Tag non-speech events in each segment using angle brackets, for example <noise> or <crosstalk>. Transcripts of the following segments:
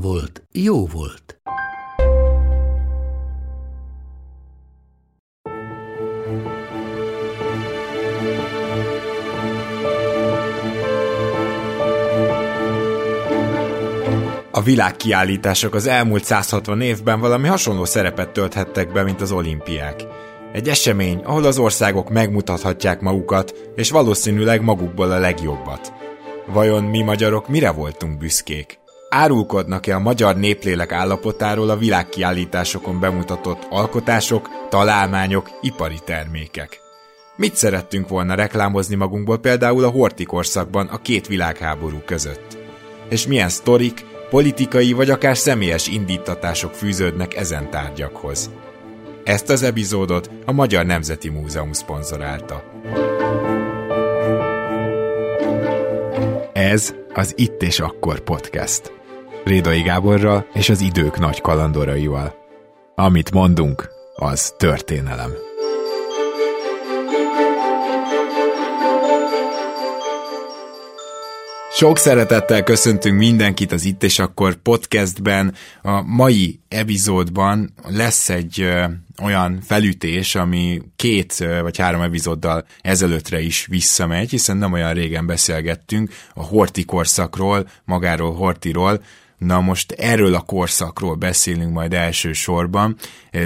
volt, jó volt. A világkiállítások az elmúlt 160 évben valami hasonló szerepet tölthettek be, mint az olimpiák. Egy esemény, ahol az országok megmutathatják magukat, és valószínűleg magukból a legjobbat. Vajon mi magyarok mire voltunk büszkék? Árulkodnak-e a magyar néplélek állapotáról a világkiállításokon bemutatott alkotások, találmányok, ipari termékek? Mit szerettünk volna reklámozni magunkból például a horti korszakban a két világháború között? És milyen sztorik, politikai vagy akár személyes indítatások fűződnek ezen tárgyakhoz? Ezt az epizódot a Magyar Nemzeti Múzeum szponzorálta. Ez az Itt és Akkor podcast. Rédai Gáborral és az idők nagy kalandoraival. Amit mondunk, az történelem. Sok szeretettel köszöntünk mindenkit az Itt és Akkor podcastben. A mai epizódban lesz egy ö, olyan felütés, ami két ö, vagy három epizóddal ezelőttre is visszamegy, hiszen nem olyan régen beszélgettünk a Horti korszakról, magáról Hortiról, Na most erről a korszakról beszélünk majd elsősorban,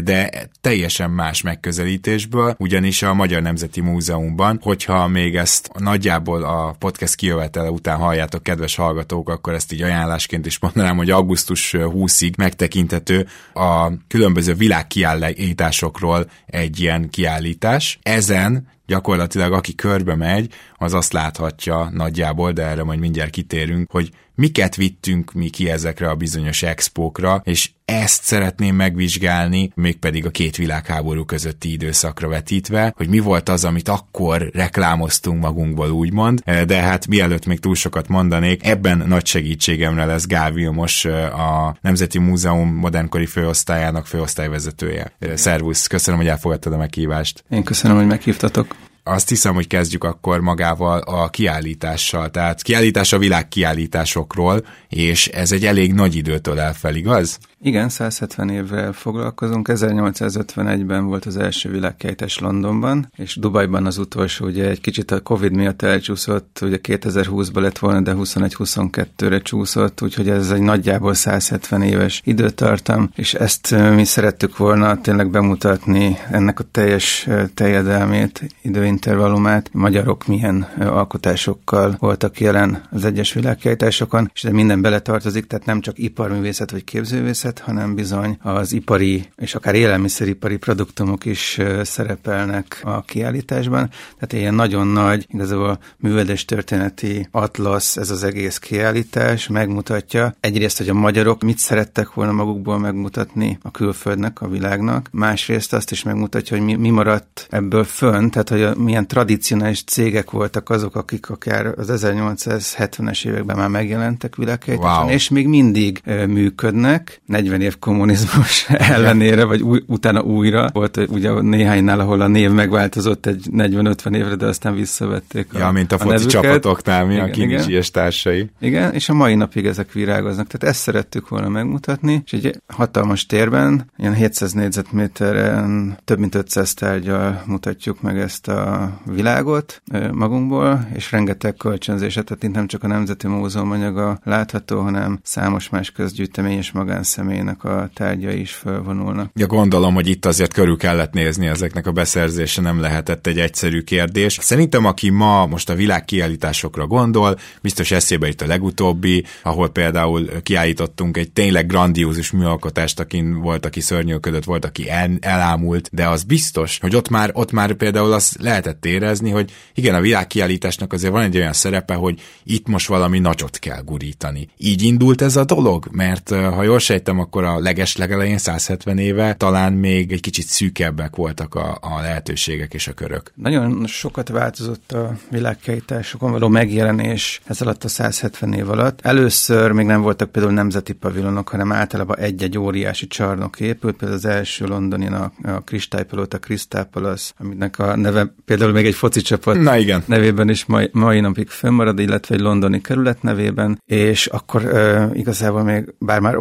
de teljesen más megközelítésből, ugyanis a Magyar Nemzeti Múzeumban, hogyha még ezt nagyjából a podcast kijövetele után halljátok, kedves hallgatók, akkor ezt így ajánlásként is mondanám, hogy augusztus 20-ig megtekintető a különböző világkiállításokról egy ilyen kiállítás. Ezen gyakorlatilag aki körbe megy, az azt láthatja nagyjából, de erre majd mindjárt kitérünk, hogy miket vittünk mi ki ezekre a bizonyos expókra, és ezt szeretném megvizsgálni, mégpedig a két világháború közötti időszakra vetítve, hogy mi volt az, amit akkor reklámoztunk magunkból, úgymond, de hát mielőtt még túl sokat mondanék, ebben nagy segítségemre lesz Gál Vilmos, a Nemzeti Múzeum modernkori főosztályának főosztályvezetője. Szervusz, köszönöm, hogy elfogadtad a meghívást. Én köszönöm, hogy meghívtatok azt hiszem, hogy kezdjük akkor magával a kiállítással. Tehát kiállítás a világ kiállításokról, és ez egy elég nagy időtől elfel, igaz? Igen, 170 évvel foglalkozunk. 1851-ben volt az első világkiállítás Londonban, és Dubajban az utolsó, ugye egy kicsit a Covid miatt elcsúszott, ugye 2020-ban lett volna, de 21-22-re csúszott, úgyhogy ez egy nagyjából 170 éves időtartam, és ezt mi szerettük volna tényleg bemutatni, ennek a teljes teljedelmét, időintervallumát, magyarok milyen alkotásokkal voltak jelen az egyes világkiállításokon, és de minden beletartozik, tehát nem csak iparművészet vagy képzővészet, természet, hanem bizony az ipari és akár élelmiszeripari produktumok is szerepelnek a kiállításban. Tehát ilyen nagyon nagy, igazából művedes történeti atlasz ez az egész kiállítás, megmutatja egyrészt, hogy a magyarok mit szerettek volna magukból megmutatni a külföldnek, a világnak, másrészt azt is megmutatja, hogy mi, mi maradt ebből fönn, tehát hogy a, milyen tradicionális cégek voltak azok, akik akár az 1870-es években már megjelentek világkiállításon, wow. és még mindig működnek, 40 év kommunizmus <laughs> ellenére, vagy új, utána újra. Volt ugye néhánynál, ahol a név megváltozott egy 40-50 évre, de aztán visszavették Ja, a, mint a, a foci nevüket. csapatoknál, mi igen, a Kinicsi és társai. Igen, és a mai napig ezek virágoznak. Tehát ezt szerettük volna megmutatni, és egy hatalmas térben, ilyen 700 négyzetméteren több mint 500 tárgyal mutatjuk meg ezt a világot magunkból, és rengeteg kölcsönzéset, tehát itt nem csak a Nemzeti Múzeum anyaga látható, hanem számos más közgyűjtemény és magánszem személynek a tárgyai is felvonulnak. Ja, gondolom, hogy itt azért körül kellett nézni ezeknek a beszerzése, nem lehetett egy egyszerű kérdés. Szerintem, aki ma most a világkiállításokra gondol, biztos eszébe itt a legutóbbi, ahol például kiállítottunk egy tényleg grandiózus műalkotást, akin volt, aki szörnyűködött, volt, aki el, elámult, de az biztos, hogy ott már, ott már például azt lehetett érezni, hogy igen, a világkiállításnak azért van egy olyan szerepe, hogy itt most valami nagyot kell gurítani. Így indult ez a dolog, mert ha jól sejtem, akkor a leges legelején 170 éve talán még egy kicsit szűkebbek voltak a, a lehetőségek és a körök. Nagyon sokat változott a világkiállításokon való megjelenés ez alatt a 170 év alatt. Először még nem voltak például nemzeti pavilonok, hanem általában egy-egy óriási csarnok épült, például az első londoni a, a kristálypalota, Crystal Palace, aminek a neve például még egy foci csapat Na igen. nevében is mai, mai napig fönnmarad, illetve egy londoni kerület nevében, és akkor uh, igazából még, bár már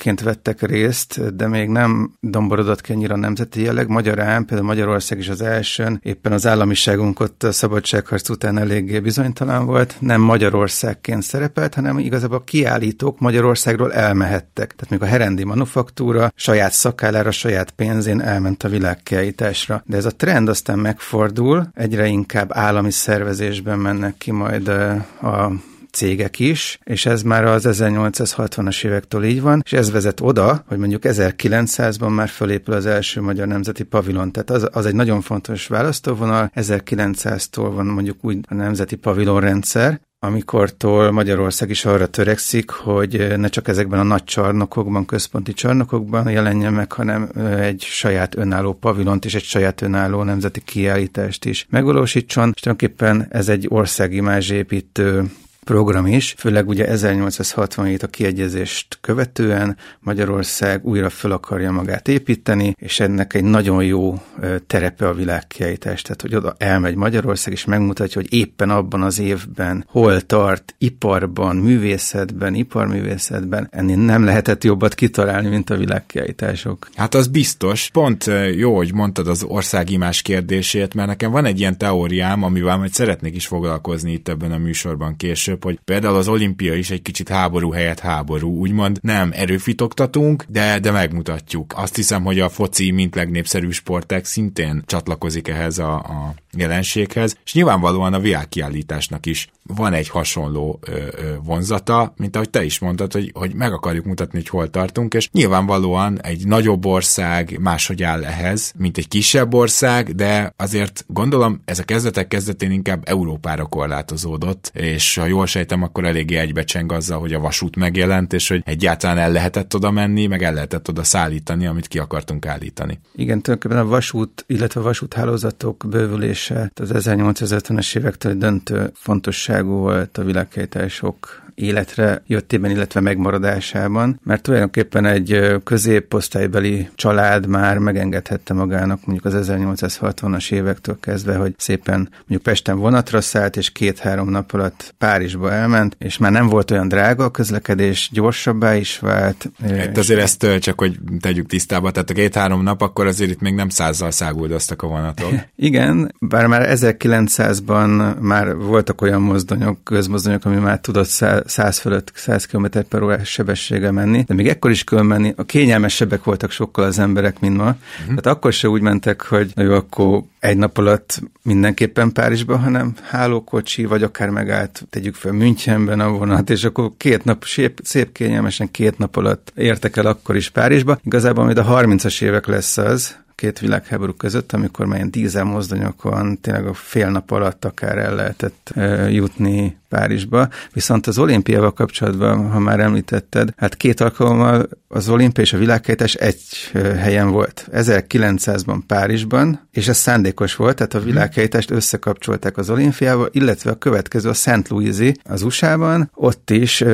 országonként vettek részt, de még nem domborodott ki annyira nemzeti jelleg. Magyarán, például Magyarország is az elsőn, éppen az államiságunk ott a szabadságharc után eléggé bizonytalan volt, nem Magyarországként szerepelt, hanem igazából a kiállítók Magyarországról elmehettek. Tehát még a Herendi Manufaktúra saját szakállára, saját pénzén elment a világkiállításra. De ez a trend aztán megfordul, egyre inkább állami szervezésben mennek ki majd a cégek is, és ez már az 1860-as évektől így van, és ez vezet oda, hogy mondjuk 1900-ban már fölépül az első magyar nemzeti pavilon. Tehát az, az egy nagyon fontos választóvonal, 1900-tól van mondjuk úgy a nemzeti pavilonrendszer, amikortól Magyarország is arra törekszik, hogy ne csak ezekben a nagy csarnokokban, központi csarnokokban jelenjen meg, hanem egy saját önálló pavilont és egy saját önálló nemzeti kiállítást is megvalósítson, és tulajdonképpen ez egy országimázsépítő program is, főleg ugye 1867 a kiegyezést követően Magyarország újra fel akarja magát építeni, és ennek egy nagyon jó terepe a világkiállítás. Tehát, hogy oda elmegy Magyarország, és megmutatja, hogy éppen abban az évben hol tart iparban, művészetben, iparművészetben. Ennél nem lehetett jobbat kitalálni, mint a világkiállítások. Hát az biztos. Pont jó, hogy mondtad az országimás kérdését, mert nekem van egy ilyen teóriám, amivel majd szeretnék is foglalkozni itt ebben a műsorban később, később, hogy például az olimpia is egy kicsit háború helyett háború, úgymond nem erőfitoktatunk, de, de megmutatjuk. Azt hiszem, hogy a foci, mint legnépszerűbb sportek szintén csatlakozik ehhez a, a jelenséghez, és nyilvánvalóan a világkiállításnak is van egy hasonló ö, ö, vonzata, mint ahogy te is mondtad, hogy, hogy meg akarjuk mutatni, hogy hol tartunk, és nyilvánvalóan egy nagyobb ország máshogy áll ehhez, mint egy kisebb ország, de azért gondolom ez a kezdetek kezdetén inkább Európára korlátozódott, és ha jól sejtem, akkor eléggé egybecseng azzal, hogy a vasút megjelent, és hogy egyáltalán el lehetett oda menni, meg el lehetett oda szállítani, amit ki akartunk állítani. Igen, tulajdonképpen a vasút, illetve a vasúthálózatok bővülése az 1850-es évektől döntő fontosságú volt a világkiállítások életre jöttében, illetve megmaradásában, mert tulajdonképpen egy középosztálybeli család már megengedhette magának mondjuk az 1860-as évektől kezdve, hogy szépen mondjuk Pesten vonatra szállt, és két-három nap alatt Párizsba elment, és már nem volt olyan drága a közlekedés, gyorsabbá is vált. Hát azért ezt csak, hogy tegyük tisztába, tehát a két-három nap, akkor azért itt még nem százzal száguldoztak a vonatok. <laughs> Igen, bár már 1900-ban már voltak olyan mozdonyok, közmozdonyok, ami már tudott 100 fölött 100 km per órás sebességgel menni, de még ekkor is kell menni. A kényelmesebbek voltak sokkal az emberek, mint ma. Uh-huh. Tehát akkor se úgy mentek, hogy na jó, akkor egy nap alatt mindenképpen Párizsba, hanem hálókocsi, vagy akár megállt, tegyük fel Münchenben a vonat, és akkor két nap, szép, szép kényelmesen két nap alatt értek el akkor is Párizsba. Igazából majd a 30-as évek lesz az, két világháború között, amikor már ilyen dízel mozdonyokon tényleg a fél nap alatt akár el lehetett e, jutni Párizsba. Viszont az olimpiával kapcsolatban, ha már említetted, hát két alkalommal az olimpia és a világkiállítás egy helyen volt. 1900-ban Párizsban, és ez szándékos volt, tehát a mhm. világkiállítást összekapcsolták az olimpiával, illetve a következő a St. Louis-i az USA-ban, ott is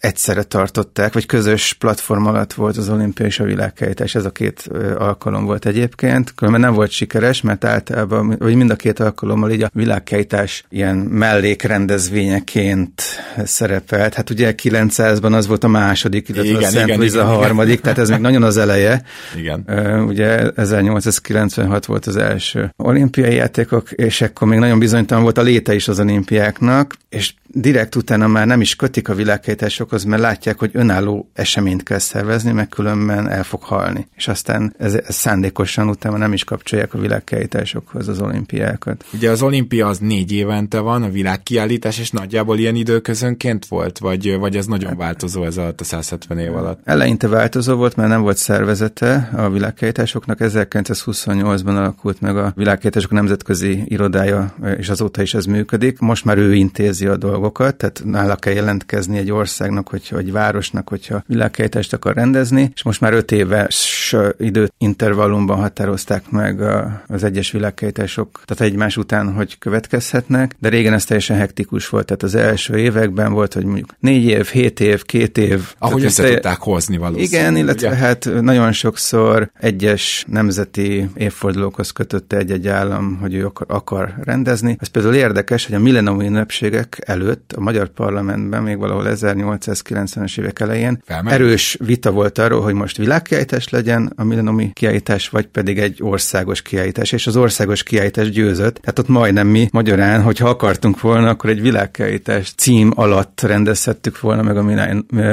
egyszerre tartották, vagy közös platform alatt volt az olimpia és a világkiállítás, ez a két alkalom volt egyébként, különben nem volt sikeres, mert általában, vagy mind a két alkalommal így a világkiállítás ilyen mellékrendezvényeként szerepelt. Hát ugye 900-ban az volt a második, illetve igen, a Szent igen, igen, a harmadik, igen. tehát ez még nagyon az eleje. <laughs> Igen. Ugye 1896 volt az első olimpiai játékok, és ekkor még nagyon bizonytalan volt a léte is az olimpiáknak, és direkt utána már nem is kötik a világkiállításokhoz, mert látják, hogy önálló eseményt kell szervezni, meg különben el fog halni. És aztán ez, ez szándékosan utána nem is kapcsolják a világkiállításokhoz az olimpiákat. Ugye az olimpia az négy évente van, a világkiállítás, és nagyjából ilyen időközönként volt, vagy, vagy ez nagyon változó ez alatt a 170 év alatt? Eleinte változó volt, mert nem volt szervezete a világkiállításoknak. 1928-ban alakult meg a világkiállítások nemzetközi irodája, és azóta is ez működik. Most már ő intézi a dolgokat, tehát nála kell jelentkezni egy országnak, hogy, egy városnak, hogyha világkiállítást akar rendezni, és most már öt éves időintervallumban határozták meg az egyes világkiállítások, tehát egymás után, hogy következhetnek, de régen ez teljesen hektikus volt, tehát az első években volt, hogy mondjuk négy év, hét év, két év. Ahogy össze te... tudták hozni valószínűleg. Igen, illetve ugye? hát nagyon sokszor egyes nemzeti évfordulókhoz kötötte egy-egy állam, hogy ő akar, akar rendezni. Ez például érdekes, hogy a millenniumi ünnepségek előtt a magyar parlamentben még valahol 1890-es évek elején Felment. erős vita volt arról, hogy most világkiállítás legyen a millenniumi kiállítás, vagy pedig egy országos kiállítás, és az országos kiállítás győzött. Tehát ott majdnem mi magyarán, hogyha akartunk volna, akkor egy világkiállítás cím alatt rendezhettük volna meg a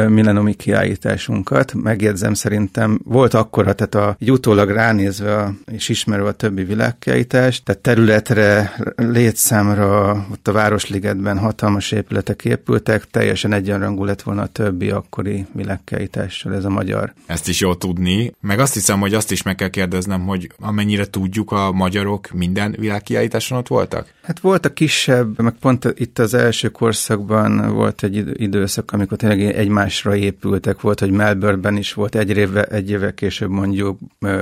millenniumi kiállításunkat. Megjegyzem, szerintem volt akkora, tehát a, egy utólag ránézve a, és ismerve a többi világkiállítást, tehát területre, létszámra, ott a Városligetben hatalmas épületek épültek, teljesen egyenrangú lett volna a többi akkori világkiállítással ez a magyar. Ezt is jó tudni, meg azt hiszem, hogy azt is meg kell kérdeznem, hogy amennyire tudjuk, a magyarok minden világkiállításon ott voltak? Hát volt a kisebb, meg pont itt az első korszakban volt egy időszak, amikor tényleg egymásra épültek, volt, hogy Melbourneben is volt egy évvel, egy évvel később mondjuk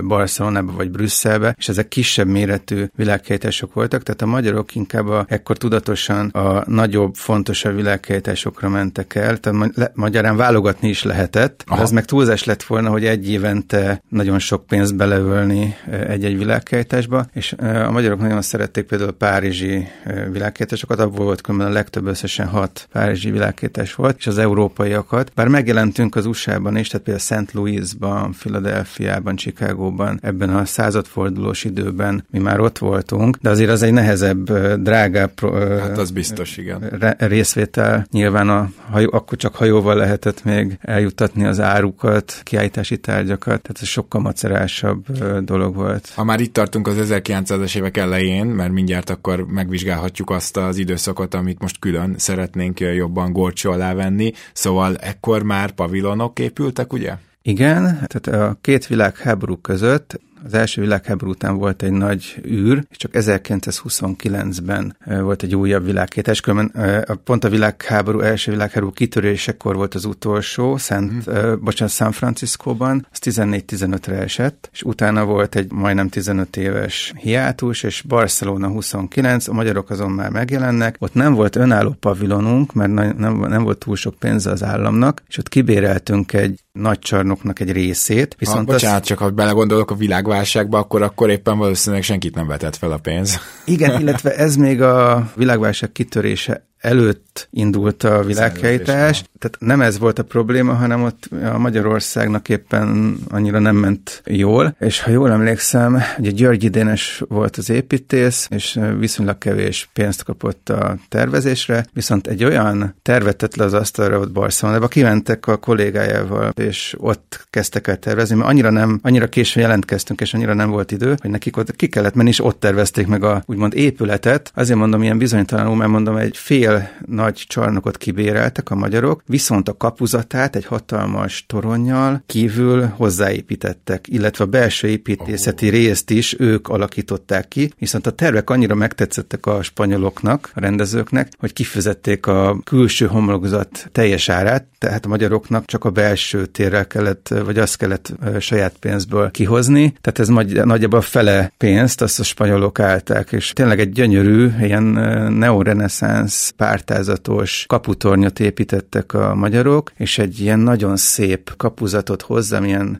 Barcelonában vagy Brüsszelbe, és ezek kisebb méretű világkiállítások voltak, tehát a magyarok inkább a, ekkor tudatosan a nagyobb, fontosabb világkiállításokra mentek el, tehát magyarán válogatni is lehetett, Aha. az meg túlzás lett volna, hogy egy évente nagyon sok pénzt beleölni egy-egy világkiállításba, és a magyarok nagyon szerették például a párizsi világkiállításokat, abból volt különben a legtöbb összesen hat párizsi világkiállítás volt, és az európaiakat, bár megjelentünk az USA-ban is, tehát például St. Louisban, Philadelphiában, Chicagóban, ebben a századfordulós időben mi már ott voltunk, de azért az egy nehezebb, drágább hát az biztos, igen. Részvétel. Nyilván a hajó, akkor csak hajóval lehetett még eljutatni az árukat, kiállítási tárgyakat, tehát ez sokkal macerásabb dolog volt. Ha már itt tartunk az 1900-as évek elején, mert mindjárt akkor megvizsgálhatjuk azt az időszakot, amit most külön szeretnénk jobban gorcsó alá venni, szóval ekkor már pavilonok épültek, ugye? Igen, tehát a két világháború között az első világháború után volt egy nagy űr, és csak 1929-ben volt egy újabb világkétes. Különben pont a világháború, első világháború kitörésekor volt az utolsó, Szent, hmm. bocsánat, San Franciscóban, az 14-15-re esett, és utána volt egy majdnem 15 éves hiátus, és Barcelona 29, a magyarok azon már megjelennek. Ott nem volt önálló pavilonunk, mert nem, nem volt túl sok pénze az államnak, és ott kibéreltünk egy nagy csarnoknak egy részét. Viszont ha, bocsánat, azt... csak ha belegondolok a világválságba, akkor, akkor éppen valószínűleg senkit nem vetett fel a pénz. Igen, <laughs> illetve ez még a világválság kitörése előtt indult a világhelytás, tehát nem ez volt a probléma, hanem ott a Magyarországnak éppen annyira nem ment jól, és ha jól emlékszem, ugye György Idénes volt az építész, és viszonylag kevés pénzt kapott a tervezésre, viszont egy olyan tervet tett le az asztalra ott Barcelonában, kimentek a kollégájával, és ott kezdtek el tervezni, mert annyira nem, annyira későn jelentkeztünk, és annyira nem volt idő, hogy nekik ott ki kellett menni, és ott tervezték meg a úgymond épületet. Azért mondom ilyen bizonytalanul, mert mondom, egy fél fél nagy csarnokot kibéreltek a magyarok, viszont a kapuzatát egy hatalmas toronnyal kívül hozzáépítettek, illetve a belső építészeti oh. részt is ők alakították ki, viszont a tervek annyira megtetszettek a spanyoloknak, a rendezőknek, hogy kifizették a külső homlokzat teljes árát, tehát a magyaroknak csak a belső térrel kellett, vagy azt kellett saját pénzből kihozni, tehát ez nagyjából a fele pénzt, azt a spanyolok állták, és tényleg egy gyönyörű, ilyen neoreneszánsz pártázatos kaputornyot építettek a magyarok, és egy ilyen nagyon szép kapuzatot hozzá, milyen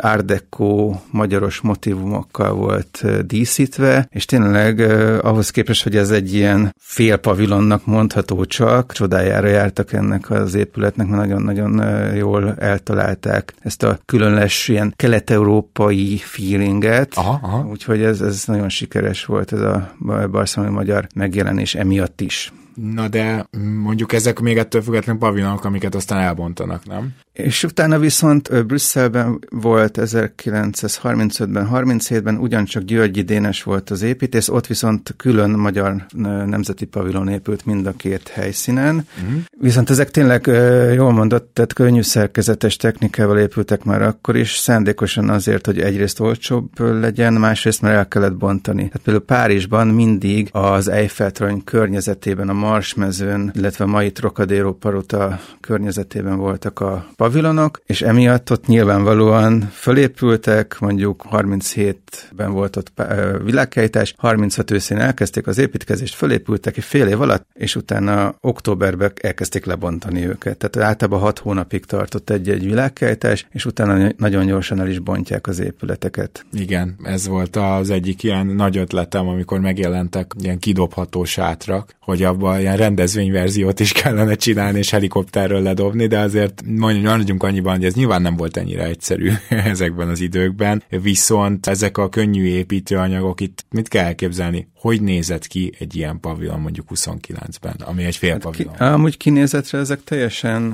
Art Deco magyaros motivumokkal volt díszítve, és tényleg ahhoz képest, hogy ez egy ilyen félpavilonnak mondható csak, csodájára jártak ennek az épületnek, mert nagyon-nagyon jól eltalálták ezt a különleges ilyen kelet-európai feelinget, aha, aha. úgyhogy ez, ez nagyon sikeres volt ez a barcelonai magyar megjelenés emiatt is. Na de mondjuk ezek még ettől függetlenül pavilonok, amiket aztán elbontanak, nem? És utána viszont Brüsszelben volt 1935-ben, 37-ben ugyancsak Györgyi Dénes volt az építész, ott viszont külön magyar nemzeti pavilon épült mind a két helyszínen. Uh-huh. Viszont ezek tényleg, jól mondott, tehát könnyű szerkezetes technikával épültek már akkor is, szándékosan azért, hogy egyrészt olcsóbb legyen, másrészt már el kellett bontani. Tehát például Párizsban mindig az Eiffel-torony környezetében, a Marsmezőn, illetve a mai Trocadero Paruta környezetében voltak a pavilonok, és emiatt ott nyilvánvalóan fölépültek, mondjuk 37-ben volt ott világhelytás, 36 őszén elkezdték az építkezést, fölépültek egy fél év alatt, és utána októberben elkezdték lebontani őket. Tehát általában 6 hónapig tartott egy-egy világhelytás, és utána nagyon gyorsan el is bontják az épületeket. Igen, ez volt az egyik ilyen nagy ötletem, amikor megjelentek ilyen kidobható sátrak, hogy abban ilyen rendezvényverziót is <laughs> kellene csinálni, és helikopterről ledobni, de azért mondjuk maradjunk annyiban, hogy ez nyilván nem volt ennyire egyszerű <laughs> ezekben az időkben, viszont ezek a könnyű építőanyagok itt mit kell elképzelni? Hogy nézett ki egy ilyen pavilon mondjuk 29-ben, ami egy fél hát pavilon? Ki, amúgy kinézetre ezek teljesen,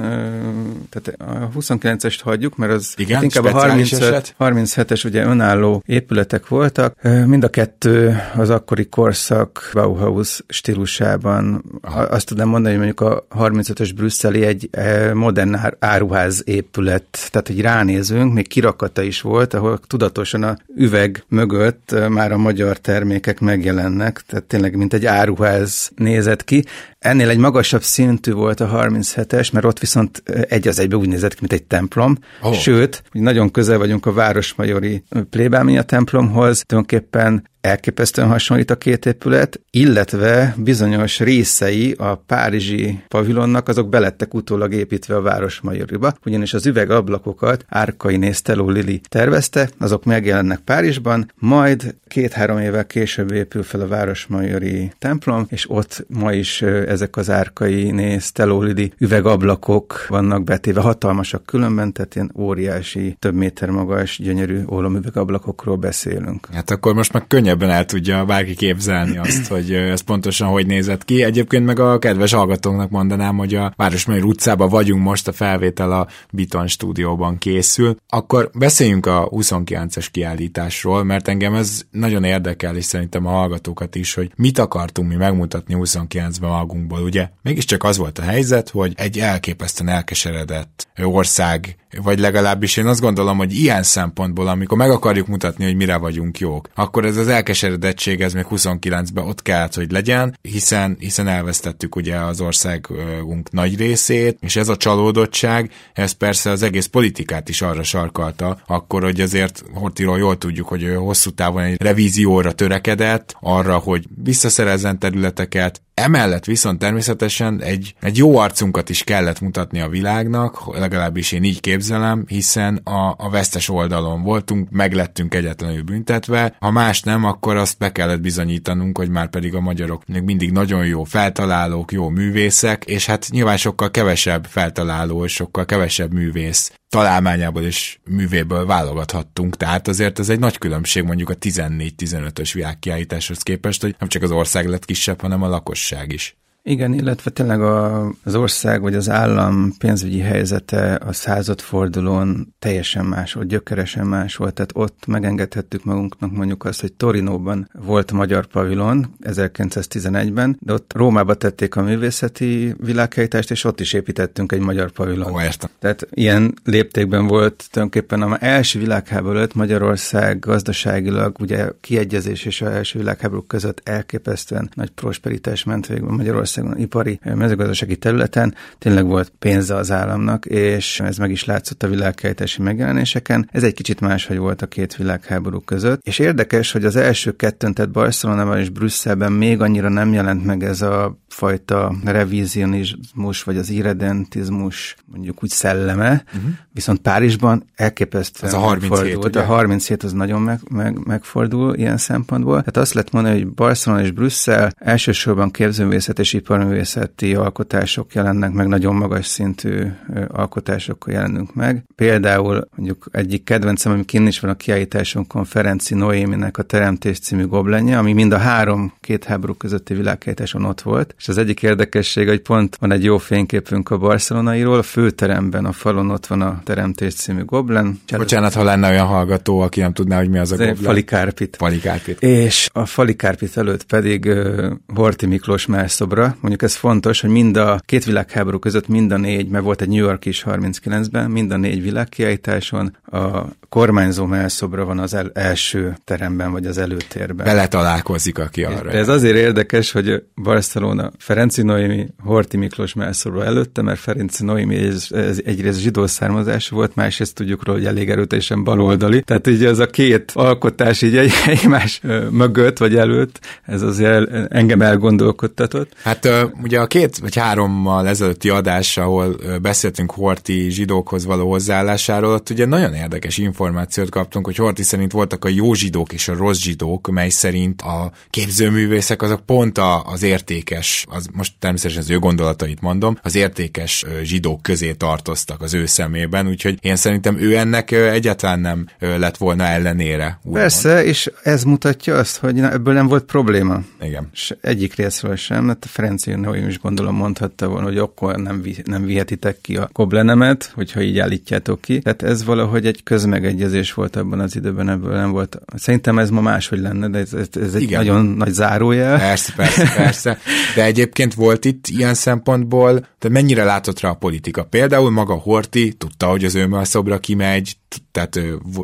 tehát a 29-est hagyjuk, mert az Igen, inkább a 35, 37-es ugye önálló épületek voltak, mind a kettő az akkori korszak Bauhaus stílusában. Aha. Azt tudom mondani, hogy mondjuk a 35-ös brüsszeli egy modern áruház épület, tehát hogy ránézünk, még kirakata is volt, ahol tudatosan a üveg mögött már a magyar termékek megjelennek, tehát tényleg mint egy áruház nézett ki. Ennél egy magasabb szintű volt a 37-es, mert ott viszont egy az egybe úgy nézett ki, mint egy templom. Oh. Sőt, nagyon közel vagyunk a Városmajori plébámia templomhoz, tulajdonképpen elképesztően hasonlít a két épület, illetve bizonyos részei a párizsi pavilonnak azok belettek utólag építve a Városmajoriba, ugyanis az üvegablakokat Árkai Nészteló Lili tervezte, azok megjelennek Párizsban, majd két-három évvel később épül fel a Városmajori templom, és ott ma is ezek az Árkai Nészteló Lili üvegablakok vannak betéve, hatalmasak különben, tehát ilyen óriási, több méter magas, gyönyörű ólomüvegablakokról beszélünk. Hát akkor most már könnyebb könnyebben el tudja bárki képzelni azt, <clears throat> hogy ez pontosan hogy nézett ki. Egyébként meg a kedves hallgatóknak mondanám, hogy a Városmajor utcában vagyunk most, a felvétel a Biton stúdióban készül. Akkor beszéljünk a 29-es kiállításról, mert engem ez nagyon érdekel, és szerintem a hallgatókat is, hogy mit akartunk mi megmutatni 29-ben magunkból. Ugye mégiscsak az volt a helyzet, hogy egy elképesztően elkeseredett ország vagy legalábbis én azt gondolom, hogy ilyen szempontból, amikor meg akarjuk mutatni, hogy mire vagyunk jók, akkor ez az elkeseredettség, ez még 29-ben ott kellett, hogy legyen, hiszen, hiszen elvesztettük ugye az országunk nagy részét, és ez a csalódottság, ez persze az egész politikát is arra sarkalta, akkor, hogy azért Hortiról jól tudjuk, hogy ő hosszú távon egy revízióra törekedett, arra, hogy visszaszerezzen területeket, Emellett viszont természetesen egy, egy jó arcunkat is kellett mutatni a világnak, legalábbis én így képzelem, hiszen a, a vesztes oldalon voltunk, meglettünk egyetlenül büntetve, ha más nem, akkor azt be kellett bizonyítanunk, hogy már pedig a magyarok még mindig nagyon jó feltalálók, jó művészek, és hát nyilván sokkal kevesebb feltaláló, és sokkal kevesebb művész találmányából és művéből válogathattunk, tehát azért ez egy nagy különbség mondjuk a 14-15-ös világkiállításhoz képest, hogy nem csak az ország lett kisebb, hanem a lakosság is. Igen, illetve tényleg a, az ország vagy az állam pénzügyi helyzete a századfordulón teljesen más volt, gyökeresen más volt. Tehát ott megengedhettük magunknak mondjuk azt, hogy Torinóban volt magyar pavilon 1911-ben, de ott Rómába tették a művészeti világhelytást, és ott is építettünk egy magyar pavilon. Ó, értem. Tehát ilyen léptékben volt tulajdonképpen a első világháború előtt Magyarország gazdaságilag, ugye kiegyezés és a első világháború között elképesztően nagy prosperitás ment végül Magyarország Magyarországon ipari mezőgazdasági területen tényleg volt pénze az államnak, és ez meg is látszott a világkeltési megjelenéseken. Ez egy kicsit máshogy volt a két világháború között. És érdekes, hogy az első kettőn, tehát Barcelonában és Brüsszelben még annyira nem jelent meg ez a fajta revizionizmus, vagy az irredentizmus, mondjuk úgy szelleme, uh-huh. viszont Párizsban elképesztően Ez a 37, ugye? A 37 az nagyon meg, meg, megfordul ilyen szempontból. Tehát azt lehet mondani, hogy Barcelona és Brüsszel elsősorban képzőművészet és iparművészeti alkotások jelennek meg, nagyon magas szintű alkotásokkal jelenünk meg. Például mondjuk egyik kedvencem, ami kinn is van a kiállításunkon, Ferenci Noéminek a Teremtés című goblenje, ami mind a három két háború közötti világkiállításon ott volt, és az egyik érdekesség, hogy pont van egy jó fényképünk a barcelonairól, a főteremben a falon ott van a Teremtés című goblen. Bocsánat, ha lenne olyan hallgató, aki nem tudná, hogy mi az a goblen. Falikárpit. Falikárpit. És a Falikárpit előtt pedig uh, Horti Miklós mászobra. Mondjuk ez fontos, hogy mind a két világháború között mind a négy, mert volt egy New York is 39-ben, mind a négy világkiállításon a kormányzó mászobra van az el, első teremben, vagy az előtérben. Bele találkozik, aki arra. De ez azért érdekes, hogy Barcelona Ferenci Noémi, Horti Miklós mászobra előtte, mert Ferenci Noémi ez, ez egyrészt zsidó származású volt, másrészt tudjuk róla, hogy elég erőteljesen baloldali. Tehát így ez a két alkotás így egy, <laughs> egymás mögött vagy előtt, ez azért engem elgondolkodtatott. Hát ugye a két vagy hárommal ezelőtti adás, ahol beszéltünk Horti zsidókhoz való hozzáállásáról, ott ugye nagyon érdekes információt kaptunk, hogy Horti szerint voltak a jó zsidók és a rossz zsidók, mely szerint a képzőművészek azok pont a, az értékes, az most természetesen az ő gondolatait mondom, az értékes zsidók közé tartoztak az ő szemében, úgyhogy én szerintem ő ennek egyáltalán nem lett volna ellenére. Persze, mond. és ez mutatja azt, hogy ebből nem volt probléma. Igen. És egyik részről sem, mert a Ferenci Noém is gondolom mondhatta volna, hogy akkor nem, vi, nem vihetitek ki a koblenemet, hogyha így állítjátok ki. Tehát ez valahogy egy közmegegyezés volt abban az időben, ebből nem volt. Szerintem ez ma máshogy lenne, de ez, ez, ez egy Igen. nagyon nagy zárójel. Persze, persze, persze. De egyébként volt itt ilyen szempontból, de mennyire látott rá a politika? Például maga Horti tudta, hogy az ő szobra kimegy, tehát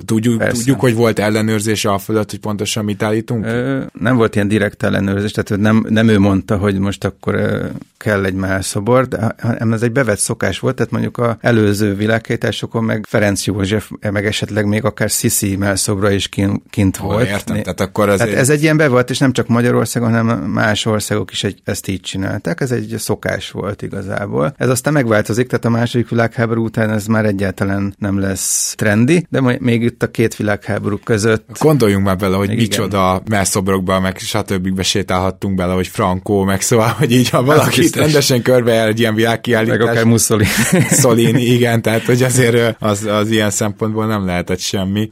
tudjuk, tudjuk, hogy volt ellenőrzése a fölött, hogy pontosan mit állítunk? Ö, nem volt ilyen direkt ellenőrzés, tehát nem, nem ő mondta, hogy most akkor kell egy más szobor, de ez egy bevett szokás volt, tehát mondjuk a előző világkétásokon meg Ferenc József, meg esetleg még akár Sisi melszobra is kint, kint oh, volt. Értem, tehát akkor az tehát egy... ez egy ilyen bevett, és nem csak Magyarországon, hanem más országok is egy, ezt így csinálták, ez egy szokás volt igazából. Ez aztán megváltozik, tehát a második világháború után ez már egyáltalán nem lesz trendi, de még itt a két világháború között. Gondoljunk már bele, hogy micsoda melszobrokba, meg stb. sétálhattunk bele, hogy Franco, meg szóval, hogy így ha valaki hát rendesen körbe el egy ilyen világkiállítás. Meg akár Mussolini. <laughs> Szolini, igen, tehát hogy azért az, az ilyen szempontból nem lehetett semmi.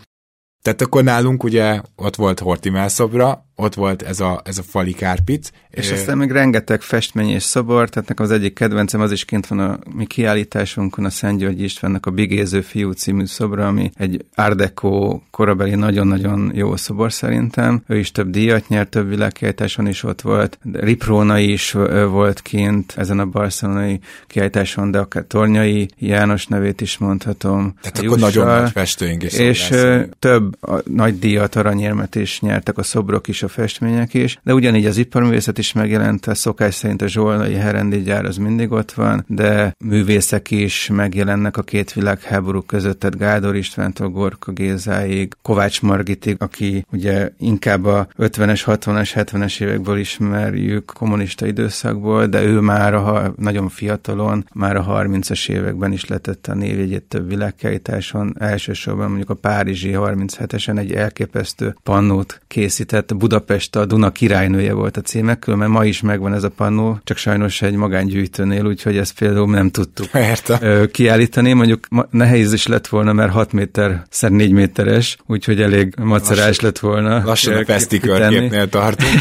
Tehát akkor nálunk ugye ott volt Horti szobra, ott volt ez a, ez a fali kárpic. És é... aztán még rengeteg festmény és szobor, tehát nekem az egyik kedvencem az is kint van a mi kiállításunkon, a Szent György Istvánnak a Bigéző fiú című szobra, ami egy Deco korabeli nagyon-nagyon jó szobor szerintem. Ő is több díjat nyert, több világkiállításon is ott volt. Ripróna is volt kint ezen a barcelonai kiállításon, de akár Tornyai János nevét is mondhatom. Tehát akkor nagyon nagy festőink is. És több nagy díjat, aranyérmet is nyertek a szobrok is, a festmények is, de ugyanígy az iparművészet is megjelent, a szokás szerint a zsolnai herendi gyár az mindig ott van, de művészek is megjelennek a két világháború között, tehát Gádor Istvántól Gorka Gézáig, Kovács Margitig, aki ugye inkább a 50-es, 60-es, 70-es évekből ismerjük kommunista időszakból, de ő már a, nagyon fiatalon, már a 30-as években is letette a névjegyét több világkiállításon, elsősorban mondjuk a Párizsi 37-esen egy elképesztő pannót készített Budapest Budapest a Duna királynője volt a címe, különben ma is megvan ez a pannó, csak sajnos egy magángyűjtőnél, úgyhogy ezt például nem tudtuk Érte. kiállítani. Mondjuk nehéz is lett volna, mert 6 méter szer 4 méteres, úgyhogy elég macerás lett volna. Lassan a Pesti körképnél tartunk. <laughs>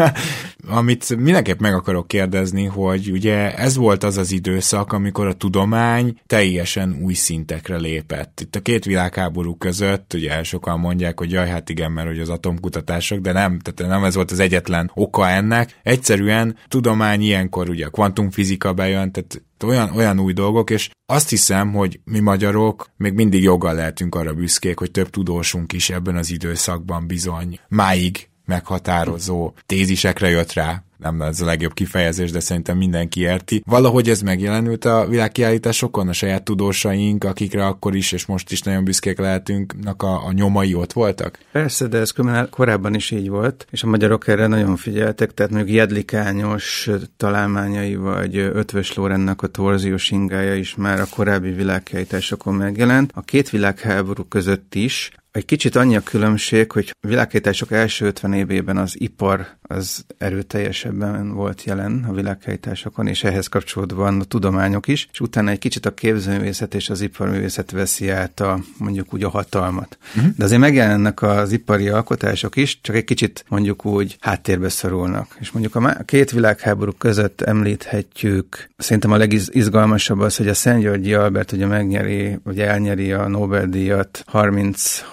<laughs> amit mindenképp meg akarok kérdezni, hogy ugye ez volt az az időszak, amikor a tudomány teljesen új szintekre lépett. Itt a két világháború között, ugye sokan mondják, hogy jaj, hát igen, mert hogy az atomkutatások, de nem, tehát nem ez volt az egyetlen oka ennek. Egyszerűen tudomány ilyenkor ugye a kvantumfizika bejön, tehát olyan, olyan új dolgok, és azt hiszem, hogy mi magyarok még mindig joggal lehetünk arra büszkék, hogy több tudósunk is ebben az időszakban bizony máig meghatározó tézisekre jött rá, nem ez a legjobb kifejezés, de szerintem mindenki érti. Valahogy ez megjelenült a világkiállításokon, a saját tudósaink, akikre akkor is és most is nagyon büszkék lehetünk, a, a nyomai ott voltak? Persze, de ez korábban is így volt, és a magyarok erre nagyon figyeltek, tehát mondjuk Jedlikányos találmányai, vagy Ötvös Lórennek a torziós ingája is már a korábbi világkiállításokon megjelent. A két világháború között is Egy kicsit annyi a különbség, hogy a világhelytások első 50 évében az ipar az erőteljesebben volt jelen a világhelytásokon, és ehhez kapcsolódóan a tudományok is, és utána egy kicsit a képzőművészet és az iparművészet veszi át a, mondjuk úgy a hatalmat. Uh-huh. De azért megjelennek az ipari alkotások is, csak egy kicsit mondjuk úgy háttérbe szorulnak. És mondjuk a két világháború között említhetjük, szerintem a legizgalmasabb az, hogy a Szent Györgyi Albert ugye megnyeri, vagy elnyeri a Nobel-díjat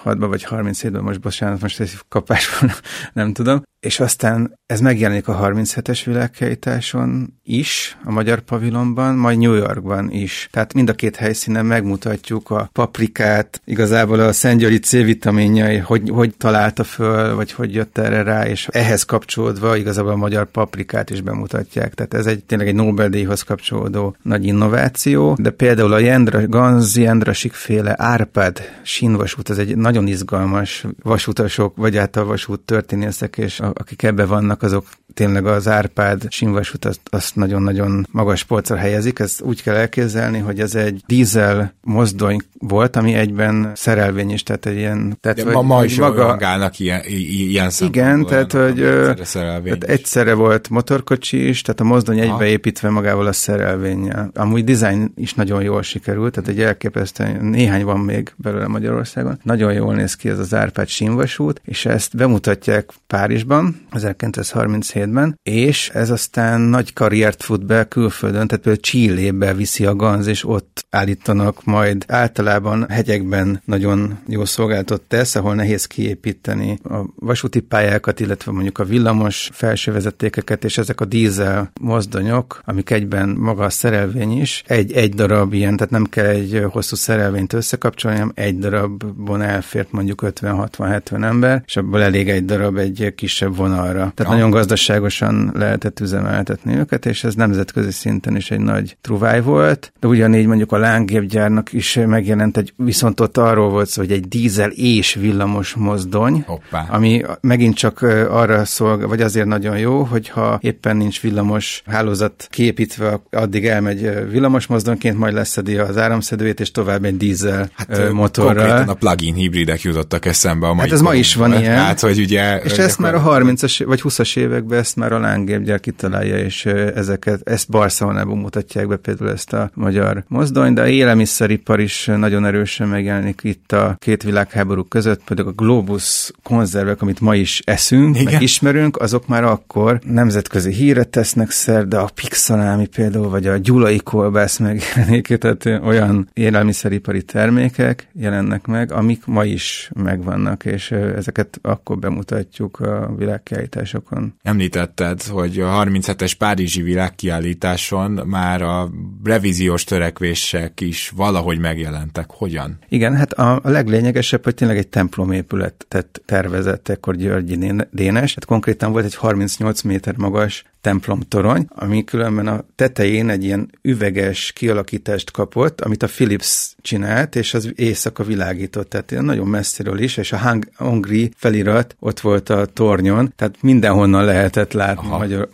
36-ban vagy 37-ben, most bocsánat, most egy kapásban <laughs> nem tudom, és aztán ez megjelenik a 37-es világkiállításon is, a Magyar Pavilonban, majd New Yorkban is. Tehát mind a két helyszínen megmutatjuk a paprikát, igazából a Szentgyőri C-vitaminjai, hogy, hogy találta föl, vagy hogy jött erre rá, és ehhez kapcsolódva igazából a magyar paprikát is bemutatják. Tehát ez egy tényleg egy Nobel-díjhoz kapcsolódó nagy innováció, de például a Jendra, Ganz Jendra féle Árpád sínvasút, ez egy nagyon izgalmas vasutasok, vagy által vasút történészek és akik ebbe vannak, azok tényleg az Árpád sinvasút azt, azt nagyon-nagyon magas polcra helyezik. Ez úgy kell elképzelni, hogy ez egy dízel mozdony volt, ami egyben szerelvény is, tehát egy ilyen... Tehát, De ma, ma is maga... ilyen, ilyen Igen, tehát hogy egyszerre, tehát egyszerre volt motorkocsi is, tehát a mozdony egybeépítve magával a szerelvénnyel. Amúgy dizájn is nagyon jól sikerült, tehát egy elképesztő, néhány van még belőle Magyarországon. Nagyon jól néz ki ez az Árpád sinvasút, és ezt bemutatják Párizsban 1937-ben, és ez aztán nagy karriert fut be külföldön, tehát például Csillébe viszi a Ganz, és ott állítanak majd általában hegyekben nagyon jó szolgáltat tesz, ahol nehéz kiépíteni a vasúti pályákat, illetve mondjuk a villamos felsővezetékeket, és ezek a dízel mozdonyok, amik egyben maga a szerelvény is, egy, egy darab ilyen, tehát nem kell egy hosszú szerelvényt összekapcsolni, hanem egy darabban elfért mondjuk 50-60-70 ember, és abból elég egy darab egy kisebb vonalra. Tehát ja. nagyon gazdaságosan lehetett üzemeltetni őket, és ez nemzetközi szinten is egy nagy truváj volt. De ugyanígy mondjuk a lángépgyárnak is megjelent egy, viszont ott arról volt szó, hogy egy dízel és villamos mozdony, Hoppá. ami megint csak arra szolgál, vagy azért nagyon jó, hogyha éppen nincs villamos hálózat kiépítve, addig elmegy villamos mozdonyként, majd leszedi az áramszedőjét, és tovább egy dízel hát, motorral. Konkrétan a plug-in hibridek jutottak eszembe a mai Hát ez ma is van ilyen. Hát, hogy ugye... És ezt már a 30-as vagy 20-as években ezt már a lángépgyár kitalálja, és ezeket, ezt Barcelonában mutatják be például ezt a magyar mozdony, de a élelmiszeripar is nagyon erősen megjelenik itt a két világháború között, például a Globus konzervek, amit ma is eszünk, Igen. meg ismerünk, azok már akkor nemzetközi híret tesznek szer, de a pixalámi például, vagy a gyulai kolbász megjelenik, tehát olyan élelmiszeripari termékek jelennek meg, amik ma is megvannak, és ezeket akkor bemutatjuk a világkiállításokon. Említetted, hogy a 37-es Párizsi világkiállításon már a revíziós törekvések is valahogy megjelentek. Hogyan? Igen, hát a, a leglényegesebb, hogy tényleg egy templomépületet tervezett ekkor Györgyi Dénes. Hát konkrétan volt egy 38 méter magas templomtorony, ami különben a tetején egy ilyen üveges kialakítást kapott, amit a Philips csinált, és az éjszaka világított, tehát nagyon messziről is, és a Hang Hungry felirat ott volt a tornyon, tehát mindenhonnan lehetett látni magyar,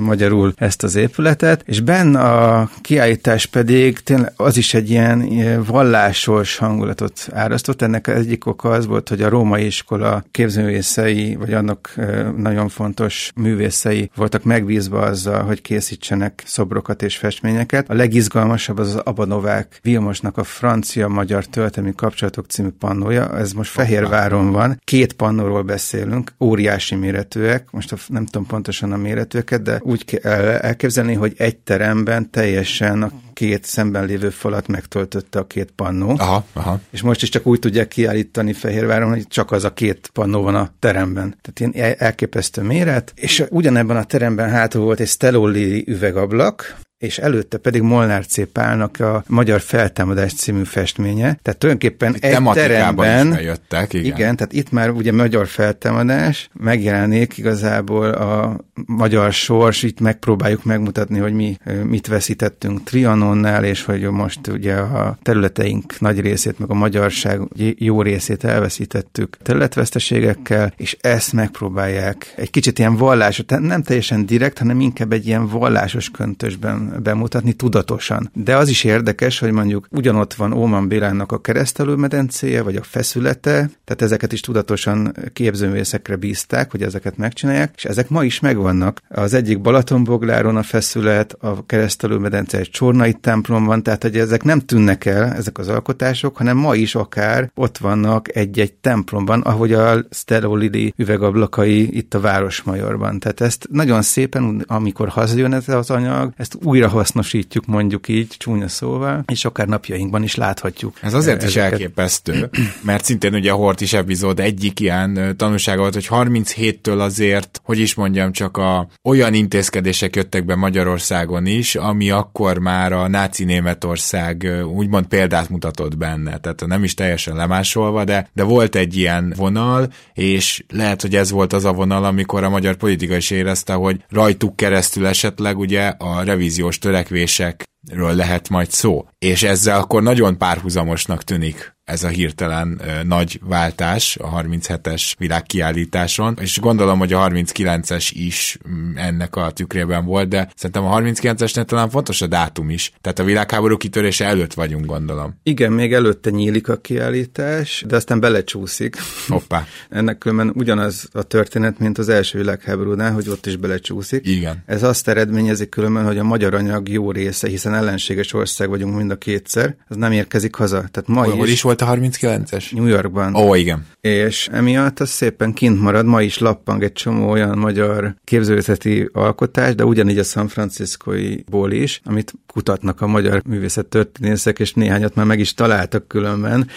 magyarul ezt az épületet, és benne a kiállítás pedig tényleg az is egy ilyen vallásos hangulatot árasztott. Ennek egyik oka az volt, hogy a római iskola képzőművészei, vagy annak nagyon fontos művészei voltak megbízva azzal, hogy készítsenek szobrokat és festményeket. A legizgalmasabb az az Abanovák Vilmosnak a francia-magyar töltemi kapcsolatok című pannója. Ez most Fehérváron van. Két pannóról beszélünk, óriási méretűek, most nem tudom pontosan a méretűeket, de úgy kell elképzelni, hogy egy teremben teljesen a két szemben lévő falat megtöltötte a két pannó. Aha, aha. És most is csak úgy tudják kiállítani Fehérváron, hogy csak az a két pannó van a teremben. Tehát ilyen elképesztő méret. És ugyanebben a teremben hátul volt egy Stelloli üvegablak, és előtte pedig Molnár C. Pálnak a Magyar Feltámadás című festménye. Tehát tulajdonképpen egy teremben... Is jöttek, igen. igen. tehát itt már ugye Magyar Feltámadás megjelenik igazából a magyar sors, itt megpróbáljuk megmutatni, hogy mi mit veszítettünk Trianonnál, és hogy most ugye a területeink nagy részét, meg a magyarság jó részét elveszítettük területveszteségekkel, és ezt megpróbálják egy kicsit ilyen vallásos, nem teljesen direkt, hanem inkább egy ilyen vallásos köntösben bemutatni tudatosan. De az is érdekes, hogy mondjuk ugyanott van Óman Bélának a keresztelőmedencéje, vagy a feszülete, tehát ezeket is tudatosan képzőművészekre bízták, hogy ezeket megcsinálják, és ezek ma is megvannak. Az egyik Balatonbogláron a feszület, a keresztelőmedence egy csornai templom van, tehát hogy ezek nem tűnnek el, ezek az alkotások, hanem ma is akár ott vannak egy-egy templomban, ahogy a Sterolidi üvegablakai itt a Városmajorban. Tehát ezt nagyon szépen, amikor hazajön ez az anyag, ezt újra hasznosítjuk mondjuk így, csúnya szóval, és akár napjainkban is láthatjuk. Ez azért ezeket. is elképesztő, mert szintén ugye a Hort is epizód egyik ilyen tanulsága volt, hogy 37-től azért, hogy is mondjam, csak a olyan intézkedések jöttek be Magyarországon is, ami akkor már a náci Németország úgymond példát mutatott benne. Tehát nem is teljesen lemásolva, de, de volt egy ilyen vonal, és lehet, hogy ez volt az a vonal, amikor a magyar politika is érezte, hogy rajtuk keresztül esetleg ugye a revíziós törekvésekről lehet majd szó. És ezzel akkor nagyon párhuzamosnak tűnik ez a hirtelen ö, nagy váltás a 37-es világkiállításon, és gondolom, hogy a 39-es is mm, ennek a tükrében volt, de szerintem a 39-esnél talán fontos a dátum is. Tehát a világháború kitörése előtt vagyunk, gondolom. Igen, még előtte nyílik a kiállítás, de aztán belecsúszik. Hoppá. <laughs> Ennek különben ugyanaz a történet, mint az első világháborúnál, hogy ott is belecsúszik. Igen. Ez azt eredményezi különben, hogy a magyar anyag jó része, hiszen ellenséges ország vagyunk mind a kétszer, az nem érkezik haza. Tehát ma Hol, is, is volt a 39-es? New Yorkban. Ó, igen. És emiatt az szépen kint marad, ma is lappang egy csomó olyan magyar képzőzeti alkotás, de ugyanígy a San Franciscoi-ból is, amit kutatnak a magyar művészettörténészek, és néhányat már meg is találtak különben.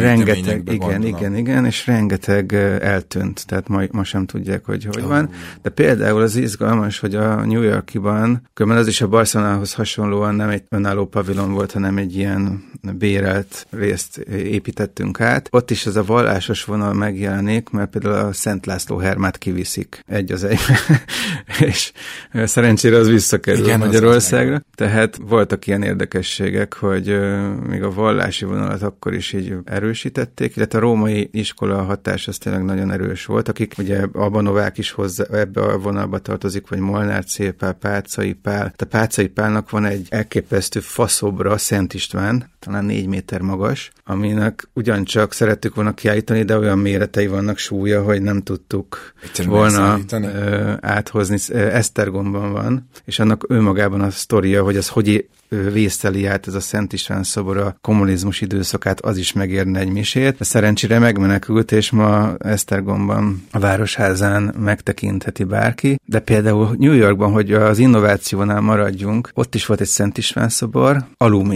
Rengeteg, igen, gondolom. igen, igen, és rengeteg eltűnt, tehát ma, ma sem tudják, hogy hogy oh. van. De például az izgalmas, hogy a New Yorkiban, különben az is a Barcelonához hasonlóan nem egy önálló pavilon volt, hanem egy ilyen bérelt részt építettünk át. Ott is ez a vallásos vonal megjelenik, mert például a Szent László Hermát kiviszik egy az egy, <laughs> és szerencsére az visszakerül Igen, Magyarországra. Tehát voltak ilyen érdekességek, hogy még a vallási vonalat akkor is így erősítették, illetve a római iskola hatás az tényleg nagyon erős volt, akik ugye Abanovák is hozzá, ebbe a vonalba tartozik, vagy Molnár Cépál, Pácai Pál. A Pácai Pálnak van egy elképesztő faszobra, Szent István, talán négy méter magas, aminek ugyancsak szerettük volna kiállítani, de olyan méretei vannak súlya, hogy nem tudtuk Egyszerűen volna ö, áthozni. Esztergomban van, és annak önmagában a sztoria, hogy az hogy vészteli át ez a Szent István szobor a kommunizmus időszakát, az is megérne egy misét. Szerencsére megmenekült, és ma Esztergomban a Városházán megtekintheti bárki. De például New Yorkban, hogy az innovációnál maradjunk, ott is volt egy Szent István szobor,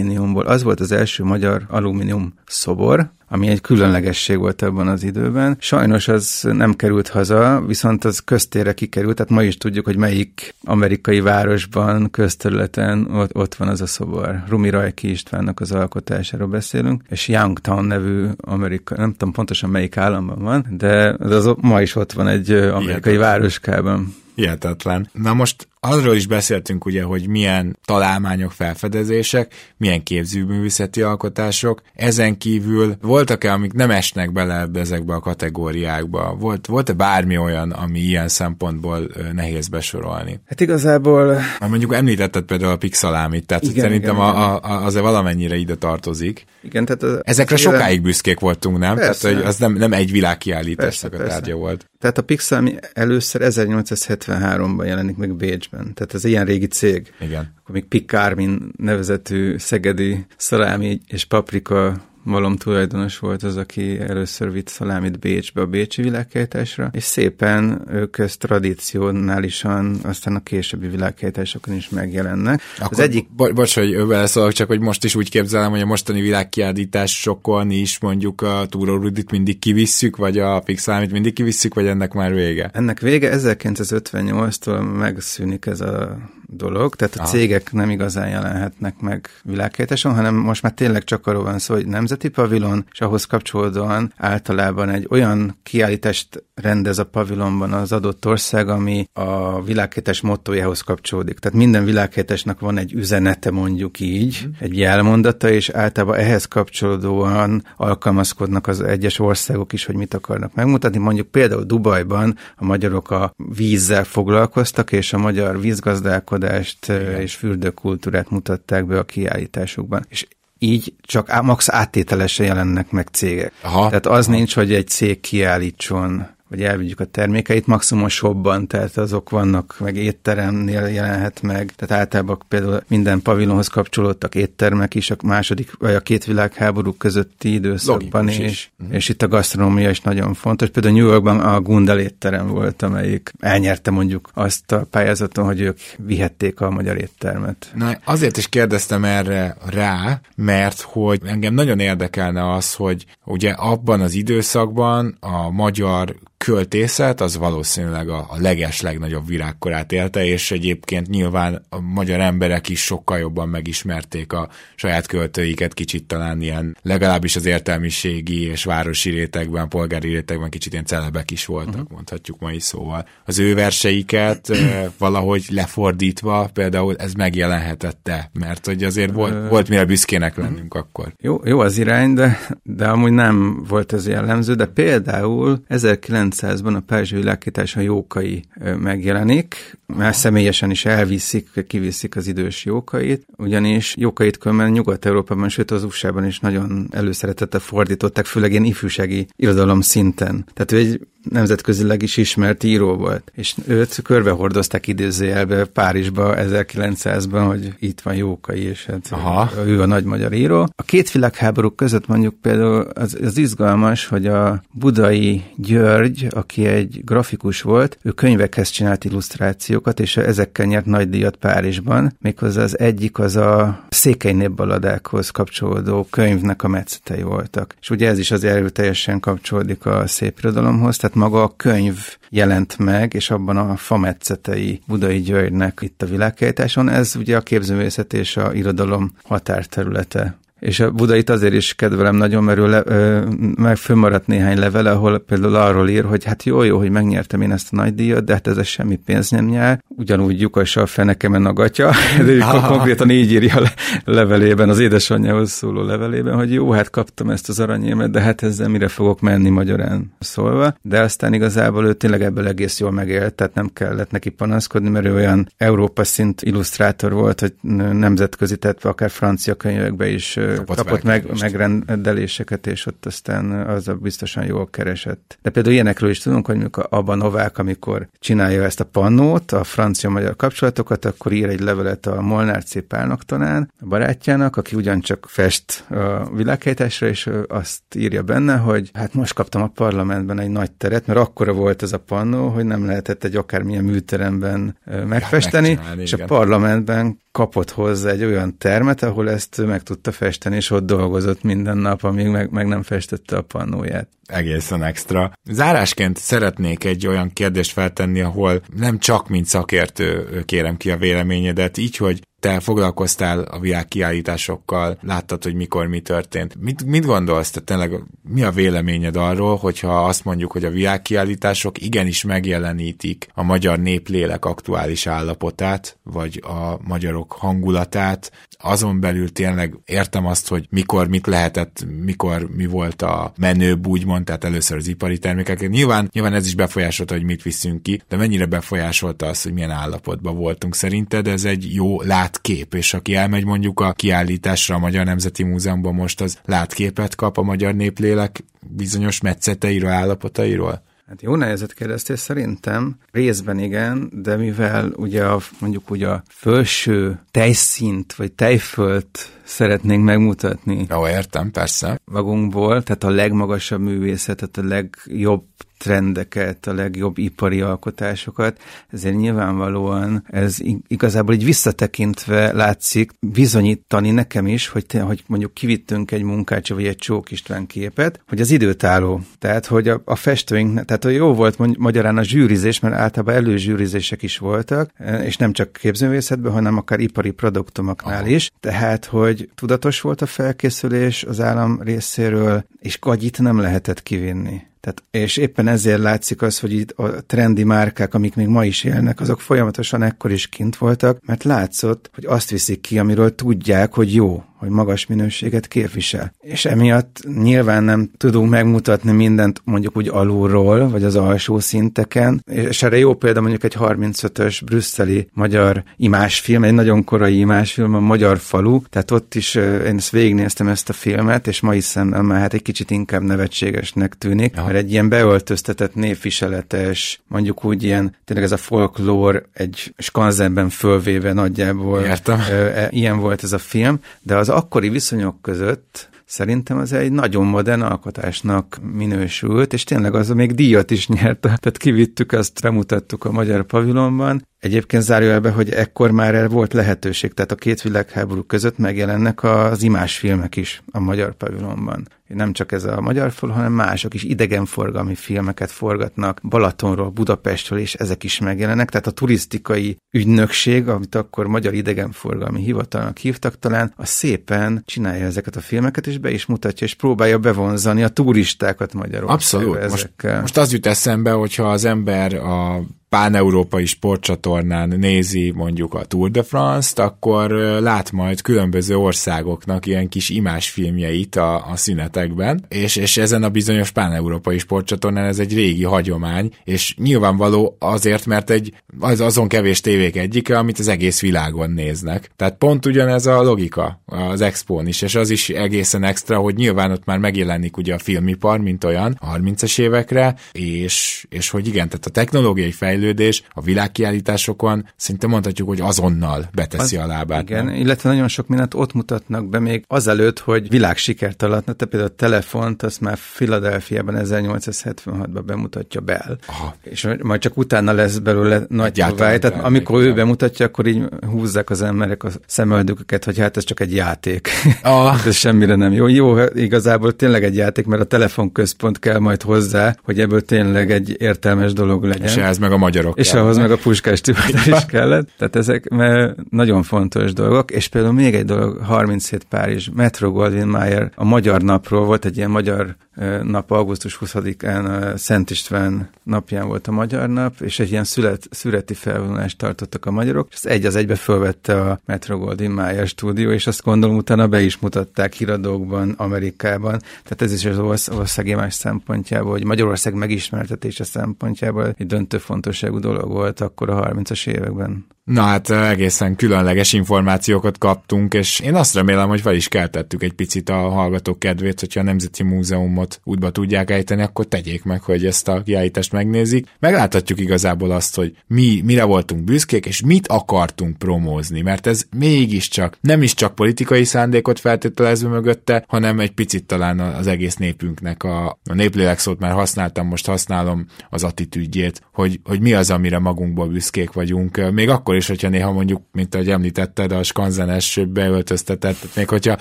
alumíniumból. Az volt az első magyar alumínium szobor, ami egy különlegesség volt abban az időben. Sajnos az nem került haza, viszont az köztérre kikerült, tehát ma is tudjuk, hogy melyik amerikai városban, közterületen ott, ott van az a szobor. Rumi Rajki Istvánnak az alkotásáról beszélünk, és Youngtown nevű amerikai, nem tudom pontosan melyik államban van, de az ma is ott van egy amerikai Ilyet. városkában. Hihetetlen. Na most arról is beszéltünk ugye, hogy milyen találmányok, felfedezések, milyen képzőművészeti alkotások. Ezen kívül voltak-e, amik nem esnek bele ebbe ezekbe a kategóriákba? Volt, volt-e bármi olyan, ami ilyen szempontból nehéz besorolni? Hát igazából... Már mondjuk említetted például a pixalámit, tehát igen, szerintem igen, a, a, azért valamennyire ide tartozik. Igen, tehát az, Ezekre az sokáig jelen... büszkék voltunk, nem? Persze. Tehát, hogy az nem, nem egy világkiállításnak a tárgya volt. Tehát a Pixel először 1873-ban jelenik meg Bécsben. Tehát ez ilyen régi cég. Igen. Akkor még Picármin nevezetű szegedi szalámi és paprika malom tulajdonos volt az, aki először vitt szalámit Bécsbe a Bécsi világkeltásra, és szépen ők ezt tradicionálisan aztán a későbbi világkeltásokon is megjelennek. Akkor, az egyik... Bo- bocs, hogy beleszólok, csak hogy most is úgy képzelem, hogy a mostani világkiállításokon is mondjuk a Túró Rudit mindig kivisszük, vagy a Pixelámit mindig kivisszük, vagy ennek már vége? Ennek vége 1958-tól megszűnik ez a dolog, tehát a Aha. cégek nem igazán jelenhetnek meg világkeltáson, hanem most már tényleg csak arról van szó, hogy nemzeti pavilon, és ahhoz kapcsolódóan általában egy olyan kiállítást rendez a pavilonban az adott ország, ami a világkeltás mottojához kapcsolódik. Tehát minden világkeltásnak van egy üzenete, mondjuk így, mm. egy jelmondata, és általában ehhez kapcsolódóan alkalmazkodnak az egyes országok is, hogy mit akarnak megmutatni. Mondjuk például Dubajban a magyarok a vízzel foglalkoztak, és a magyar vízgazdálkodás gazdálkodást és fürdőkultúrát mutatták be a kiállításukban. És így csak max áttételesen jelennek meg cégek. Aha. Tehát az Aha. nincs, hogy egy cég kiállítson vagy elvigyük a termékeit, maximum shopban, tehát azok vannak, meg étteremnél jelenhet meg, tehát általában például minden pavilonhoz kapcsolódtak éttermek is a második, vagy a két világháború közötti időszakban, Logikus és, is. Mhm. és itt a gasztronómia is nagyon fontos. Például New Yorkban a Gundel étterem volt, amelyik elnyerte mondjuk azt a pályázaton, hogy ők vihették a magyar éttermet. Na, azért is kérdeztem erre rá, mert hogy engem nagyon érdekelne az, hogy ugye abban az időszakban a magyar költészet az valószínűleg a, a leges legnagyobb virágkorát élte, és egyébként nyilván a magyar emberek is sokkal jobban megismerték a saját költőiket, kicsit talán ilyen, legalábbis az értelmiségi és városi rétegben, polgári rétegben kicsit ilyen celebek is voltak, uh-huh. mondhatjuk mai szóval. Az ő verseiket valahogy lefordítva például ez megjelenhetette, mert hogy azért volt, volt mire büszkének lennünk akkor. Jó, jó az irány, de, de amúgy nem volt ez jellemző, de például 19 1900-ban a Perzsi világításon Jókai megjelenik, mert személyesen is elviszik, kiviszik az idős Jókait, ugyanis Jókait különben Nyugat-Európában, sőt az USA-ban is nagyon előszeretette fordították, főleg ilyen ifjúsági irodalom szinten. Tehát ő egy nemzetközileg is ismert író volt, és őt körbehordozták idézőjelbe Párizsba 1900-ban, hogy itt van Jókai, és hát Aha. ő a nagy magyar író. A két világháború között mondjuk például az, az izgalmas, hogy a budai György, aki egy grafikus volt, ő könyvekhez csinált illusztrációkat, és ezekkel nyert nagy díjat Párizsban, méghozzá az egyik az a székely népbaladákhoz kapcsolódó könyvnek a metszetei voltak. És ugye ez is az erőteljesen kapcsolódik a szép irodalomhoz, tehát maga a könyv jelent meg, és abban a fametzetei Budai Györgynek itt a világkiállításon. Ez ugye a képzőművészet és a irodalom határterülete. És a Budait azért is kedvelem nagyon, mert ő le, ö, meg fönnmaradt néhány levele, ahol például arról ír, hogy hát jó, jó, hogy megnyertem én ezt a nagy díjat, de hát ez semmi pénz nem nyár. Ugyanúgy lyukassal fenekemen a gatya, <laughs> de konkrétan így írja a levelében, az édesanyjához szóló levelében, hogy jó, hát kaptam ezt az aranyémet, de hát ezzel mire fogok menni magyarán szólva. De aztán igazából ő tényleg ebből egész jól megélt, tehát nem kellett neki panaszkodni, mert ő olyan Európa szint illusztrátor volt, hogy nemzetközi, tehát akár francia könyvekbe is kapott, kapott meg, megrendeléseket, és ott aztán az a biztosan jól keresett. De például ilyenekről is tudunk, hogy mondjuk Abba Novák, amikor csinálja ezt a pannót, a francia-magyar kapcsolatokat, akkor ír egy levelet a Molnár C. Pálnak talán, a barátjának, aki ugyancsak fest a világhelytásra, és azt írja benne, hogy hát most kaptam a parlamentben egy nagy teret, mert akkora volt ez a pannó, hogy nem lehetett egy akármilyen műteremben megfesteni, és a parlamentben kapott hozzá egy olyan termet, ahol ezt meg tudta festeni, és ott dolgozott minden nap, amíg meg, meg nem festette a pannóját. Egészen extra. Zárásként szeretnék egy olyan kérdést feltenni, ahol nem csak mint szakértő kérem ki a véleményedet, így, hogy te foglalkoztál a világ kiállításokkal, láttad, hogy mikor mi történt. Mit, mit gondolsz, te tényleg mi a véleményed arról, hogyha azt mondjuk, hogy a világkiállítások igenis megjelenítik a magyar néplélek aktuális állapotát, vagy a magyarok hangulatát, azon belül tényleg értem azt, hogy mikor mit lehetett, mikor mi volt a menőbb, úgymond, tehát először az ipari termékek. Nyilván, nyilván ez is befolyásolta, hogy mit viszünk ki, de mennyire befolyásolta azt, hogy milyen állapotban voltunk szerinted, ez egy jó látkép, és aki elmegy mondjuk a kiállításra a Magyar Nemzeti Múzeumban most, az látképet kap a magyar néplélek bizonyos metszeteiről, állapotairól? Hát jó nehezet kérdeztél, szerintem. Részben igen, de mivel ugye a, mondjuk ugye a felső tejszint, vagy tejfölt szeretnénk megmutatni. Jó, értem, persze. Magunkból, tehát a legmagasabb művészetet, a legjobb trendeket, a legjobb ipari alkotásokat, ezért nyilvánvalóan ez igazából így visszatekintve látszik bizonyítani nekem is, hogy, te, hogy mondjuk kivittünk egy munkácsa vagy egy Csók István képet, hogy az időtálló, tehát hogy a, a festőink, tehát hogy jó volt magyarán a zsűrizés, mert általában előzsűrizések is voltak, és nem csak képzőművészetben, hanem akár ipari produktumoknál is, tehát hogy tudatos volt a felkészülés az állam részéről, és gagyit nem lehetett kivinni. Tehát, és éppen ezért látszik az, hogy itt a trendi márkák, amik még ma is élnek, azok folyamatosan ekkor is kint voltak, mert látszott, hogy azt viszik ki, amiről tudják, hogy jó, hogy magas minőséget képvisel. És emiatt nyilván nem tudunk megmutatni mindent mondjuk úgy alulról, vagy az alsó szinteken, és erre jó példa mondjuk egy 35-ös brüsszeli magyar imásfilm, egy nagyon korai imásfilm, a Magyar Falu, tehát ott is én ezt végignéztem ezt a filmet, és mai szemmel már hát egy kicsit inkább nevetségesnek tűnik, Aha. Mert egy ilyen beöltöztetett névviseletes, mondjuk úgy ilyen, tényleg ez a folklór egy skanzenben fölvéve nagyjából. Értem. E, ilyen volt ez a film, de az akkori viszonyok között szerintem az egy nagyon modern alkotásnak minősült, és tényleg az még díjat is nyert. Tehát kivittük, azt bemutattuk a Magyar Pavilonban. Egyébként zárójelbe, hogy ekkor már el volt lehetőség, tehát a két világháború között megjelennek az imásfilmek is a Magyar Pavilonban nem csak ez a magyar fal, hanem mások is idegenforgalmi filmeket forgatnak Balatonról, Budapestről, és ezek is megjelennek. Tehát a turisztikai ügynökség, amit akkor Magyar Idegenforgalmi Hivatalnak hívtak talán, a szépen csinálja ezeket a filmeket, és be is mutatja, és próbálja bevonzani a turistákat Magyarországra Abszolút. Ezekkel. Most, most az jut eszembe, hogyha az ember a pán-európai sportcsatornán nézi mondjuk a Tour de France-t, akkor lát majd különböző országoknak ilyen kis imásfilmjeit a, a szünetekben, és, és ezen a bizonyos pán-európai sportcsatornán ez egy régi hagyomány, és nyilvánvaló azért, mert egy az azon kevés tévék egyike, amit az egész világon néznek. Tehát pont ugyanez a logika az expón is, és az is egészen extra, hogy nyilván ott már megjelenik ugye a filmipar, mint olyan, a 30-es évekre, és, és hogy igen, tehát a technológiai fejlődés fejlődés a világkiállításokon szinte mondhatjuk, hogy azonnal beteszi az, a lábát. Igen, nem? illetve nagyon sok mindent ott mutatnak be még azelőtt, hogy világsikert alatt, te például a telefont, azt már Philadelphiában 1876-ban bemutatja Bell. Aha. És majd csak utána lesz belőle nagy vágy. Tehát amikor ő bemutatja, akkor így húzzák az emberek a szemöldököket, hogy hát ez csak egy játék. Ah. <laughs> ez semmire nem jó. Jó, igazából tényleg egy játék, mert a telefonközpont kell majd hozzá, hogy ebből tényleg egy értelmes dolog legyen. És ez meg a magyarok. És ahhoz meg a puskás is <laughs> kellett. Tehát ezek mert nagyon fontos dolgok, és például még egy dolog, 37 Párizs, Metro Goldwyn Mayer a Magyar Napról volt egy ilyen magyar nap, augusztus 20-án Szent István napján volt a Magyar Nap, és egy ilyen szület, születi felvonulást tartottak a magyarok, és az egy az egybe fölvette a Metro Goldwyn Mayer stúdió, és azt gondolom utána be is mutatták híradókban, Amerikában. Tehát ez is az ország más szempontjából, hogy Magyarország megismertetése szempontjából egy döntő fontosságú dolog volt akkor a 30-as években. Na hát egészen különleges információkat kaptunk, és én azt remélem, hogy fel is keltettük egy picit a hallgatók kedvét, hogyha a Nemzeti Múzeumot útba tudják ejteni, akkor tegyék meg, hogy ezt a kiállítást megnézik. Megláthatjuk igazából azt, hogy mi mire voltunk büszkék, és mit akartunk promózni, mert ez mégiscsak nem is csak politikai szándékot feltételezve mögötte, hanem egy picit talán az egész népünknek a, a néplélek szót már használtam, most használom az attitűdjét, hogy, hogy mi az, amire magunkból büszkék vagyunk, még akkor is, hogyha néha mondjuk, mint ahogy említetted, a skanzenes beöltöztetett, még hogyha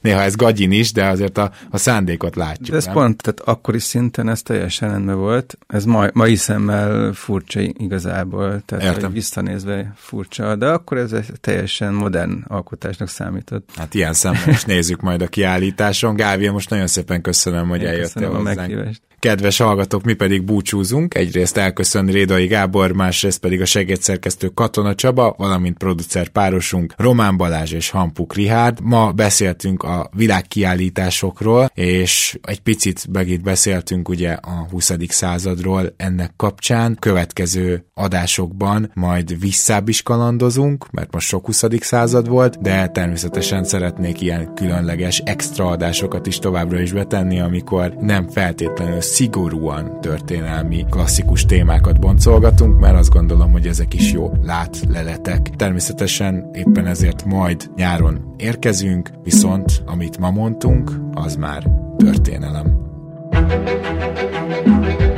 néha ez gagyin is, de azért a, a szándékot látjuk. De ez nem? pont, tehát akkori szinten ez teljesen rendben volt. Ez ma, mai szemmel furcsa igazából, tehát Értem. visszanézve furcsa, de akkor ez egy teljesen modern alkotásnak számított. Hát ilyen szemmel is nézzük majd a kiállításon. Gávi, most nagyon szépen köszönöm, hogy Én eljöttél hozzánk. A meghívást. Kedves hallgatók, mi pedig búcsúzunk. Egyrészt elköszön Rédai Gábor, másrészt pedig a segédszerkesztő Katona Csaba, valamint producer párosunk Román Balázs és Hampuk Rihárd. Ma beszéltünk a világkiállításokról, és egy picit megint beszéltünk ugye a 20. századról ennek kapcsán. Következő adásokban majd visszább is kalandozunk, mert most sok 20. század volt, de természetesen szeretnék ilyen különleges extra adásokat is továbbra is betenni, amikor nem feltétlenül szigorúan történelmi klasszikus témákat boncolgatunk, mert azt gondolom, hogy ezek is jó látleletek. Természetesen éppen ezért majd nyáron érkezünk, viszont amit ma mondtunk, az már történelem. thank you